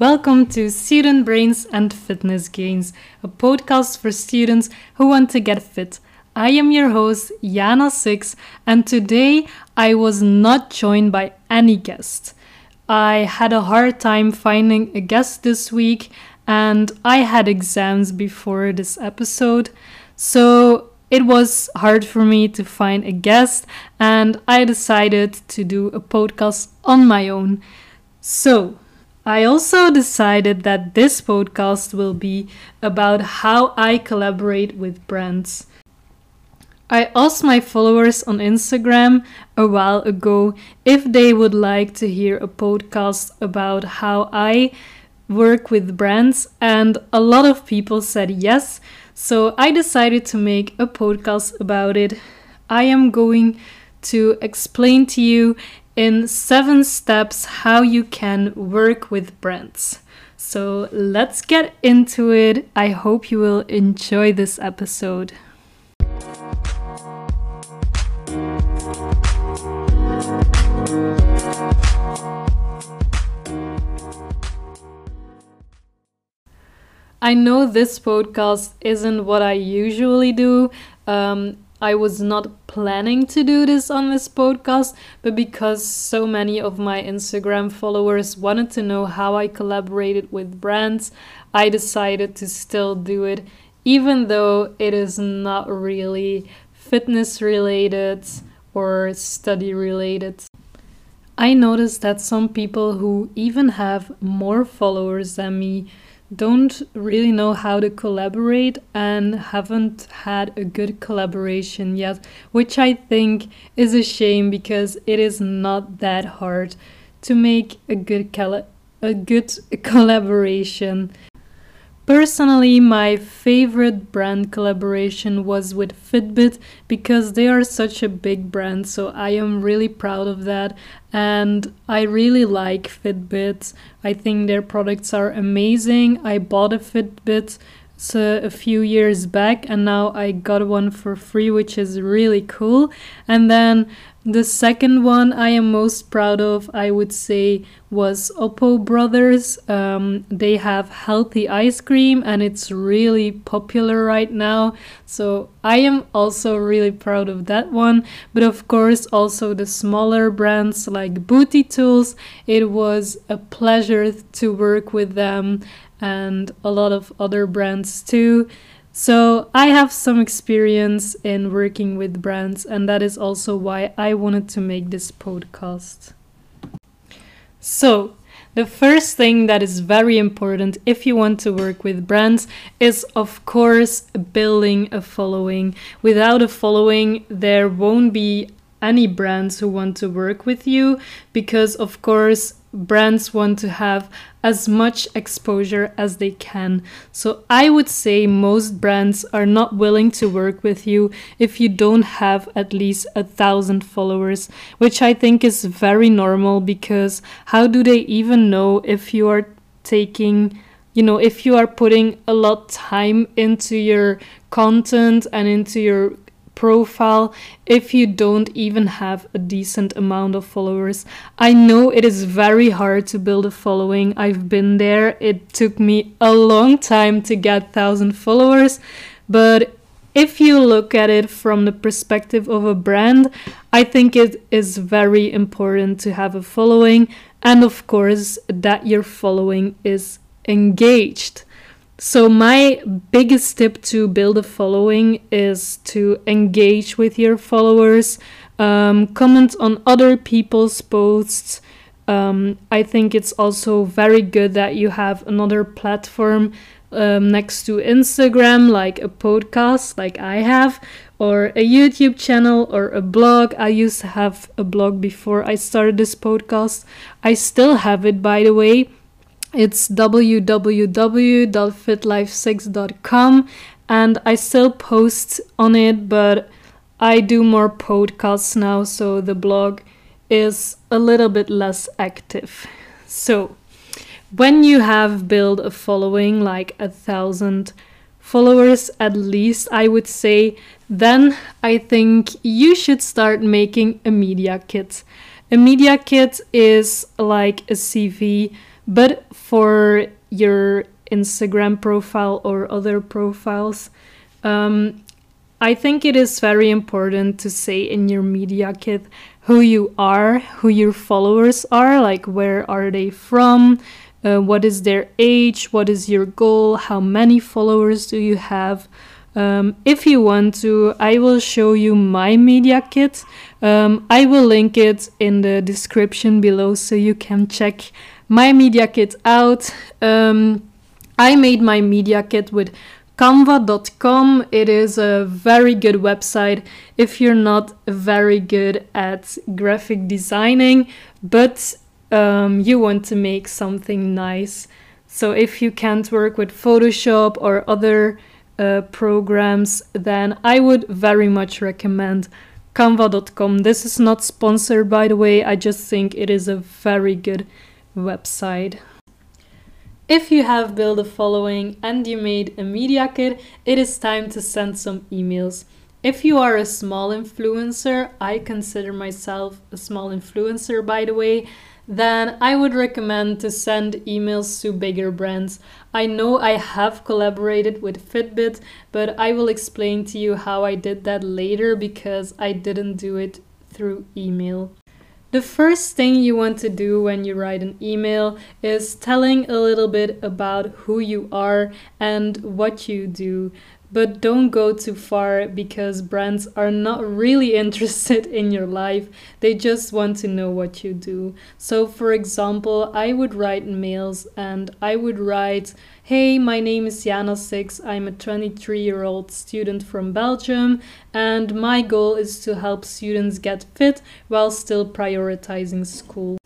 Welcome to Student Brains and Fitness Gains, a podcast for students who want to get fit. I am your host, Yana Six, and today I was not joined by any guest. I had a hard time finding a guest this week, and I had exams before this episode, so it was hard for me to find a guest, and I decided to do a podcast on my own. So, I also decided that this podcast will be about how I collaborate with brands. I asked my followers on Instagram a while ago if they would like to hear a podcast about how I work with brands, and a lot of people said yes. So I decided to make a podcast about it. I am going to explain to you in seven steps how you can work with brands. So let's get into it. I hope you will enjoy this episode. I know this podcast isn't what I usually do. Um, I was not planning to do this on this podcast, but because so many of my Instagram followers wanted to know how I collaborated with brands, I decided to still do it, even though it is not really fitness related or study related. I noticed that some people who even have more followers than me don't really know how to collaborate and haven't had a good collaboration yet, which I think is a shame because it is not that hard to make a good a good collaboration. Personally, my favorite brand collaboration was with Fitbit because they are such a big brand, so I am really proud of that. And I really like Fitbit. I think their products are amazing. I bought a Fitbit so a few years back and now I got one for free which is really cool and then the second one I am most proud of, I would say, was Oppo Brothers. Um, they have healthy ice cream and it's really popular right now. So I am also really proud of that one. But of course, also the smaller brands like Booty Tools. It was a pleasure to work with them and a lot of other brands too. So, I have some experience in working with brands, and that is also why I wanted to make this podcast. So, the first thing that is very important if you want to work with brands is, of course, building a following. Without a following, there won't be any brands who want to work with you because, of course, brands want to have as much exposure as they can. So I would say most brands are not willing to work with you if you don't have at least a thousand followers, which I think is very normal because how do they even know if you are taking you know if you are putting a lot time into your content and into your profile if you don't even have a decent amount of followers. I know it is very hard to build a following. I've been there. It took me a long time to get 1000 followers, but if you look at it from the perspective of a brand, I think it is very important to have a following and of course that your following is engaged. So, my biggest tip to build a following is to engage with your followers, um, comment on other people's posts. Um, I think it's also very good that you have another platform um, next to Instagram, like a podcast, like I have, or a YouTube channel or a blog. I used to have a blog before I started this podcast. I still have it, by the way it's www.fitlife6.com and I still post on it, but I do more podcasts now, so the blog is a little bit less active. So, when you have built a following like a thousand followers at least, I would say, then I think you should start making a media kit. A media kit is like a CV But for your Instagram profile or other profiles, um, I think it is very important to say in your media kit who you are, who your followers are, like where are they from, uh, what is their age, what is your goal, how many followers do you have. Um, if you want to, I will show you my media kit. Um, I will link it in the description below so you can check my media kit out. Um, I made my media kit with canva.com. It is a very good website if you're not very good at graphic designing, but um, you want to make something nice. So if you can't work with Photoshop or other uh, programs, then I would very much recommend canva.com. This is not sponsored, by the way. I just think it is a very good website. If you have built a following and you made a media kit, it is time to send some emails. If you are a small influencer, I consider myself a small influencer by the way, then I would recommend to send emails to bigger brands. I know I have collaborated with Fitbit, but I will explain to you how I did that later because I didn't do it through email. The first thing you want to do when you write an email is telling a little bit about who you are and what you do. But don't go too far because brands are not really interested in your life. They just want to know what you do. So, for example, I would write mails and I would write, Hey, my name is Jana Six. I'm a 23 year old student from Belgium, and my goal is to help students get fit while still prioritizing school.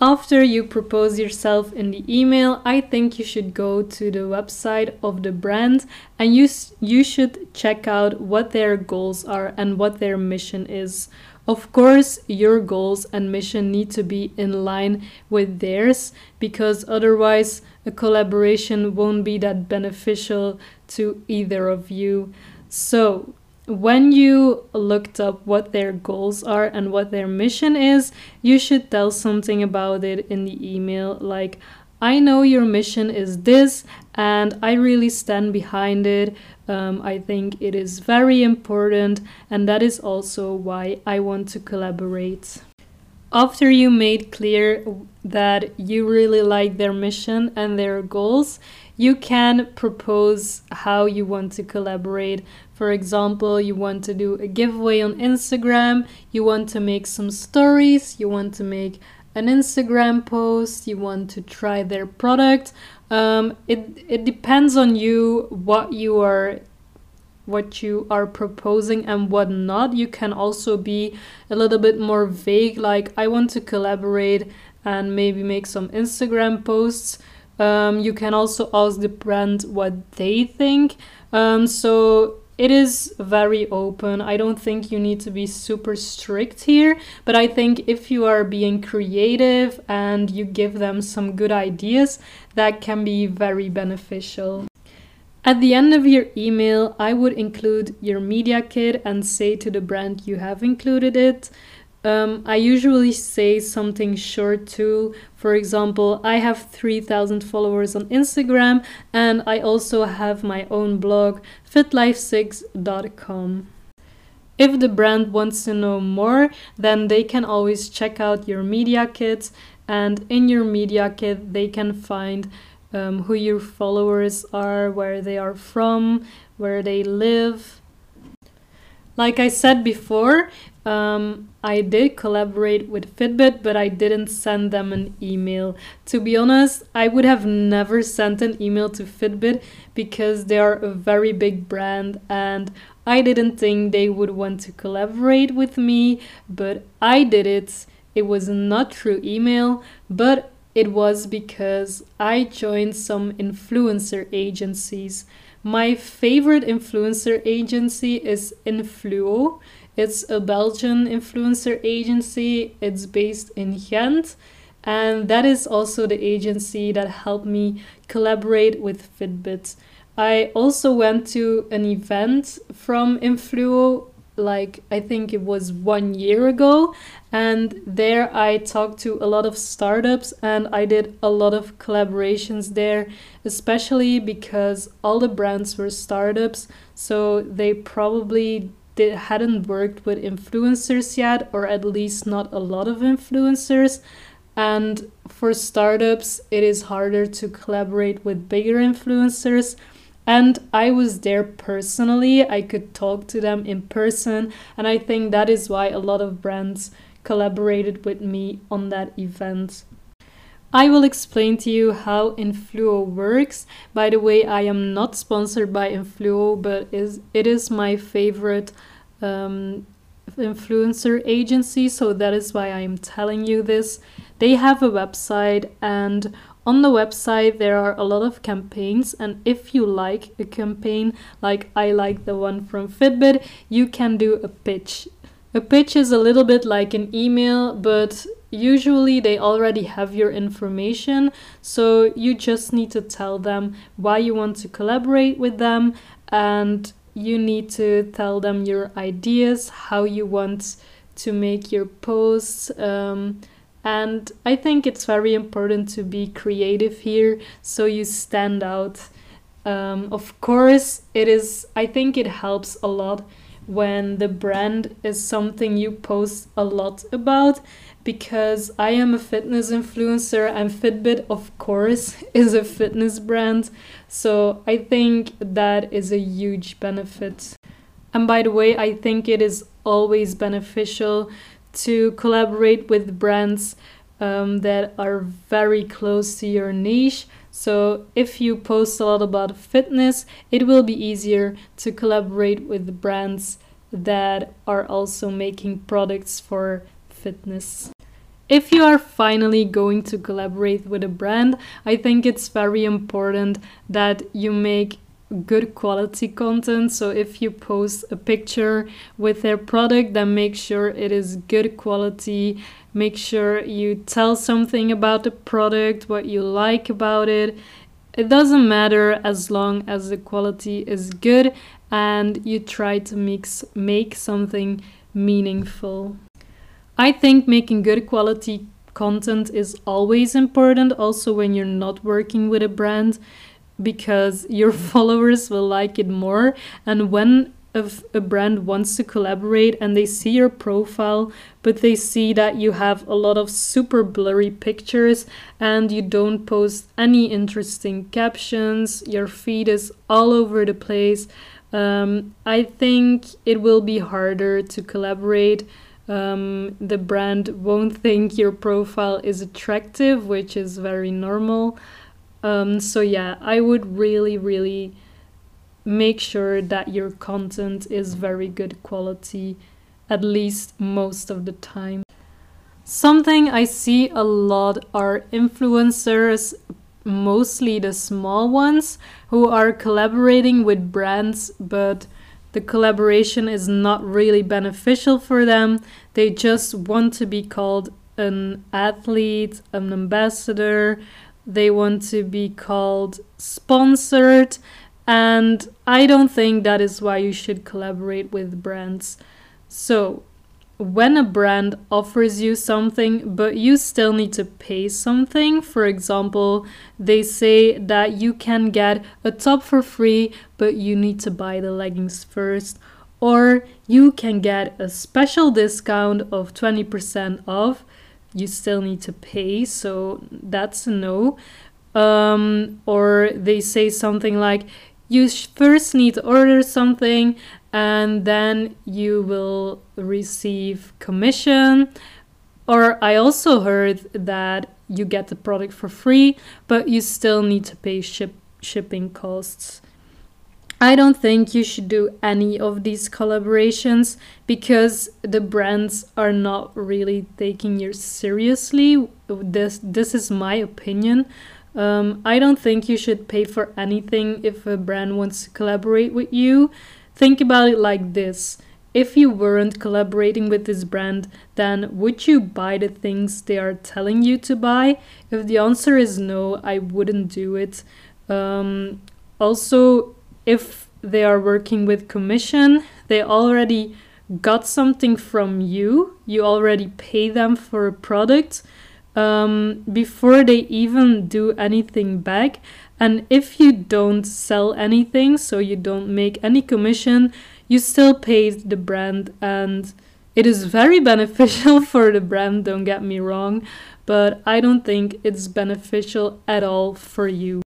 After you propose yourself in the email, I think you should go to the website of the brand and you, you should check out what their goals are and what their mission is. Of course, your goals and mission need to be in line with theirs because otherwise, a collaboration won't be that beneficial to either of you. So, when you looked up what their goals are and what their mission is, you should tell something about it in the email, like, I know your mission is this, and I really stand behind it. Um, I think it is very important, and that is also why I want to collaborate. After you made clear that you really like their mission and their goals, you can propose how you want to collaborate. For example, you want to do a giveaway on Instagram, you want to make some stories, you want to make an Instagram post, you want to try their product. Um, it, it depends on you what you are what you are proposing and what not. You can also be a little bit more vague, like I want to collaborate and maybe make some Instagram posts. Um, you can also ask the brand what they think. Um, so it is very open. I don't think you need to be super strict here, but I think if you are being creative and you give them some good ideas, that can be very beneficial. At the end of your email, I would include your media kit and say to the brand you have included it. Um, I usually say something short too. For example, I have 3,000 followers on Instagram and I also have my own blog, fitlife6.com. If the brand wants to know more, then they can always check out your media kit, and in your media kit, they can find um, who your followers are, where they are from, where they live. Like I said before, um, I did collaborate with Fitbit, but I didn't send them an email. To be honest, I would have never sent an email to Fitbit because they are a very big brand and I didn't think they would want to collaborate with me, but I did it. It was not through email, but it was because I joined some influencer agencies. My favorite influencer agency is Influo. It's a Belgian influencer agency. It's based in Ghent. And that is also the agency that helped me collaborate with Fitbit. I also went to an event from Influo like I think it was one year ago. And there I talked to a lot of startups and I did a lot of collaborations there, especially because all the brands were startups. So they probably did, hadn't worked with influencers yet, or at least not a lot of influencers. And for startups, it is harder to collaborate with bigger influencers. And I was there personally, I could talk to them in person. And I think that is why a lot of brands collaborated with me on that event. I will explain to you how Influo works. By the way, I am not sponsored by Influo, but is it is my favorite um, influencer agency, so that is why I am telling you this. They have a website, and on the website there are a lot of campaigns. And if you like a campaign, like I like the one from Fitbit, you can do a pitch. A pitch is a little bit like an email, but usually they already have your information, so you just need to tell them why you want to collaborate with them and you need to tell them your ideas, how you want to make your posts. Um, and I think it's very important to be creative here so you stand out. Um, of course, it is, I think it helps a lot when the brand is something you post a lot about because I am a fitness influencer and Fitbit, of course, is a fitness brand. So I think that is a huge benefit. And by the way, I think it is always beneficial to collaborate with brands um, that are very close to your niche. So if you post a lot about fitness, it will be easier to collaborate with brands that are also making products for fitness. If you are finally going to collaborate with a brand, I think it's very important that you make good quality content. So if you post a picture with their product, then make sure it is good quality. Make sure you tell something about the product, what you like about it. It doesn't matter as long as the quality is good and you try to mix make something meaningful. I think making good quality content is always important, also when you're not working with a brand, because your followers will like it more. And when if a brand wants to collaborate and they see your profile, but they see that you have a lot of super blurry pictures and you don't post any interesting captions, your feed is all over the place. Um, I think it will be harder to collaborate um, the brand won't think your profile is attractive, which is very normal. Um, so, yeah, I would really, really make sure that your content is very good quality, at least most of the time. Something I see a lot are influencers, mostly the small ones, who are collaborating with brands but the collaboration is not really beneficial for them. They just want to be called an athlete, an ambassador. They want to be called sponsored. And I don't think that is why you should collaborate with brands. So, when a brand offers you something but you still need to pay something, for example, they say that you can get a top for free but you need to buy the leggings first, or you can get a special discount of 20% off, you still need to pay, so that's a no. Um, or they say something like, you first need to order something and then you will receive commission. Or I also heard that you get the product for free, but you still need to pay ship shipping costs. I don't think you should do any of these collaborations because the brands are not really taking you seriously. This this is my opinion. Um, I don't think you should pay for anything if a brand wants to collaborate with you Think about it like this. If you weren't collaborating with this brand, then would you buy the things they are telling you to buy? If the answer is no, I wouldn't do it. Um, also, if they are working with commission, they already got something from you, you already pay them for a product um, before they even do anything back. And if you don't sell anything, so you don't make any commission, you still pay the brand and it is very beneficial for the brand, don't get me wrong, but I don't think it's beneficial at all for you.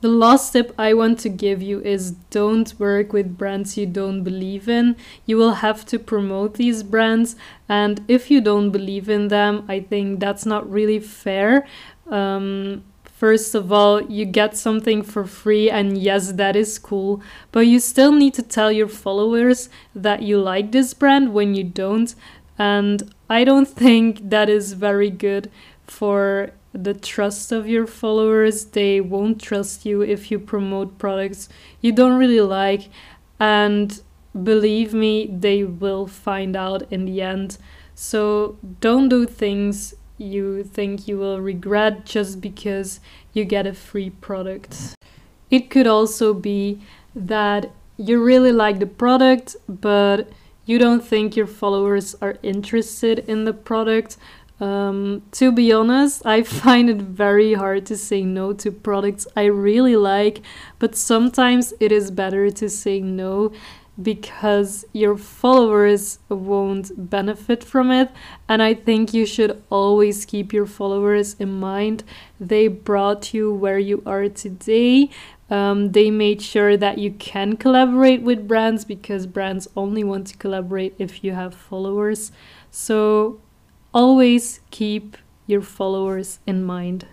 The last tip I want to give you is don't work with brands you don't believe in. You will have to promote these brands, and if you don't believe in them, I think that's not really fair. Um, First of all, you get something for free, and yes, that is cool, but you still need to tell your followers that you like this brand when you don't, and I don't think that is very good for the trust of your followers. They won't trust you if you promote products you don't really like, and believe me, they will find out in the end. So don't do things you think you will regret just because you get a free product. It could also be that you really like the product, but you don't think your followers are interested in the product. Um, to be honest, I find it very hard to say no to products I really like, but sometimes it is better to say no because your followers won't benefit from it. And I think you should always keep your followers in mind. They brought you where you are today. Um, they made sure that you can collaborate with brands because brands only want to collaborate if you have followers. So always keep your followers in mind.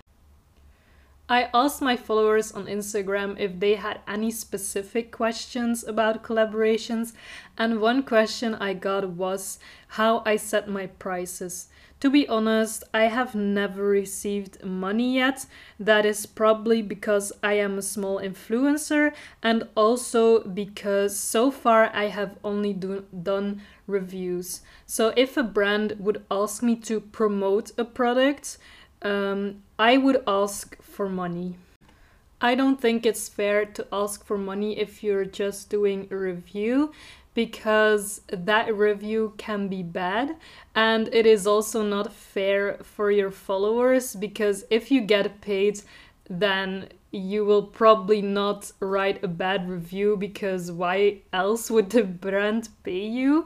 I asked my followers on Instagram if they had any specific questions about collaborations, and one question I got was how I set my prices. To be honest, I have never received money yet. That is probably because I am a small influencer and also because so far I have only do- done reviews. So if a brand would ask me to promote a product, um, I would ask for money. I don't think it's fair to ask for money if you're just doing a review because that review can be bad and it is also not fair for your followers because if you get paid then you will probably not write a bad review because why else would the brand pay you?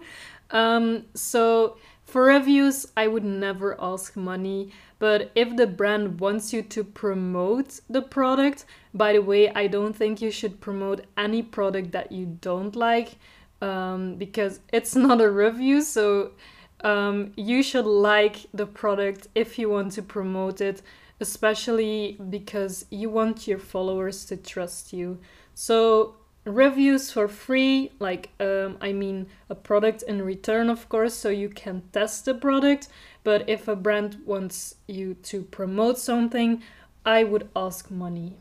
Um, so for reviews i would never ask money but if the brand wants you to promote the product, by the way, I don't think you should promote any product that you don't like um, because it's not a review. So um, you should like the product if you want to promote it, especially because you want your followers to trust you. So reviews for free like um, i mean a product in return of course so you can test the product but if a brand wants you to promote something i would ask money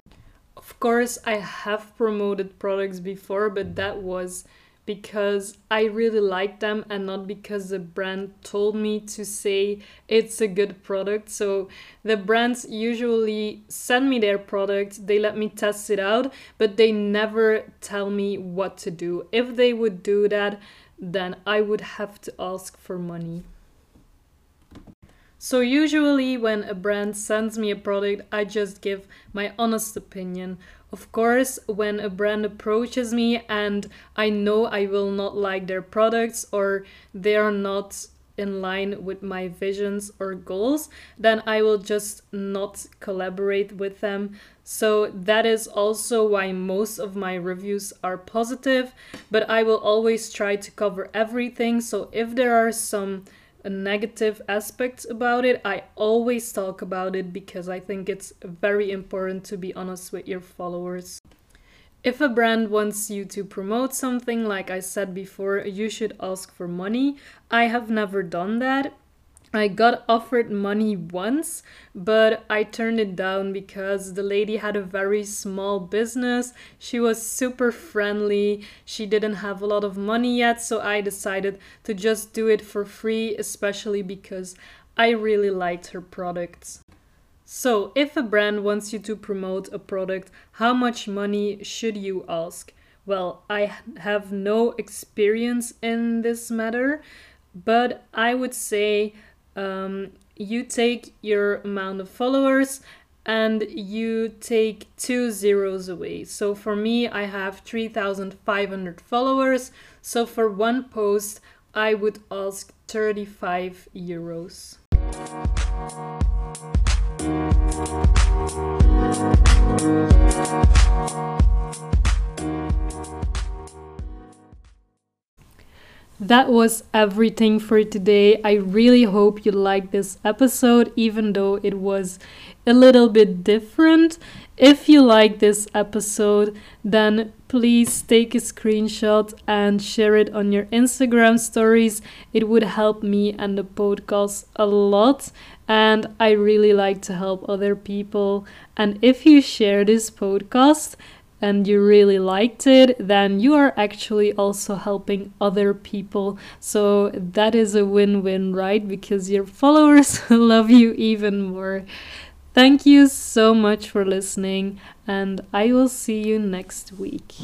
of course i have promoted products before but that was because I really like them and not because the brand told me to say it's a good product. So the brands usually send me their product, they let me test it out, but they never tell me what to do. If they would do that, then I would have to ask for money. So, usually, when a brand sends me a product, I just give my honest opinion. Of course, when a brand approaches me and I know I will not like their products or they are not in line with my visions or goals, then I will just not collaborate with them. So that is also why most of my reviews are positive, but I will always try to cover everything. So if there are some negative aspect about it, I always talk about it because I think it's very important to be honest with your followers. If a brand wants you to promote something, like I said before, you should ask for money. I have never done that I got offered money once, but I turned it down because the lady had a very small business. She was super friendly. She didn't have a lot of money yet, so I decided to just do it for free, especially because I really liked her products. So, if a brand wants you to promote a product, how much money should you ask? well, I have no experience in this matter, but I would say um, you take your amount of followers and you take two zeros away. So for me, I have 3,500 followers. So for one post, I would ask 35 euros. That was everything for today. I really hope you liked this episode, even though it was a little bit different. If you like this episode, then please take a screenshot and share it on your Instagram stories. It would help me and the podcast a lot. And I really like to help other people. And if you share this podcast, and you really liked it, then you are actually also helping other people. So that is a win win, right? Because your followers love you even more. Thank you so much for listening, and I will see you next week.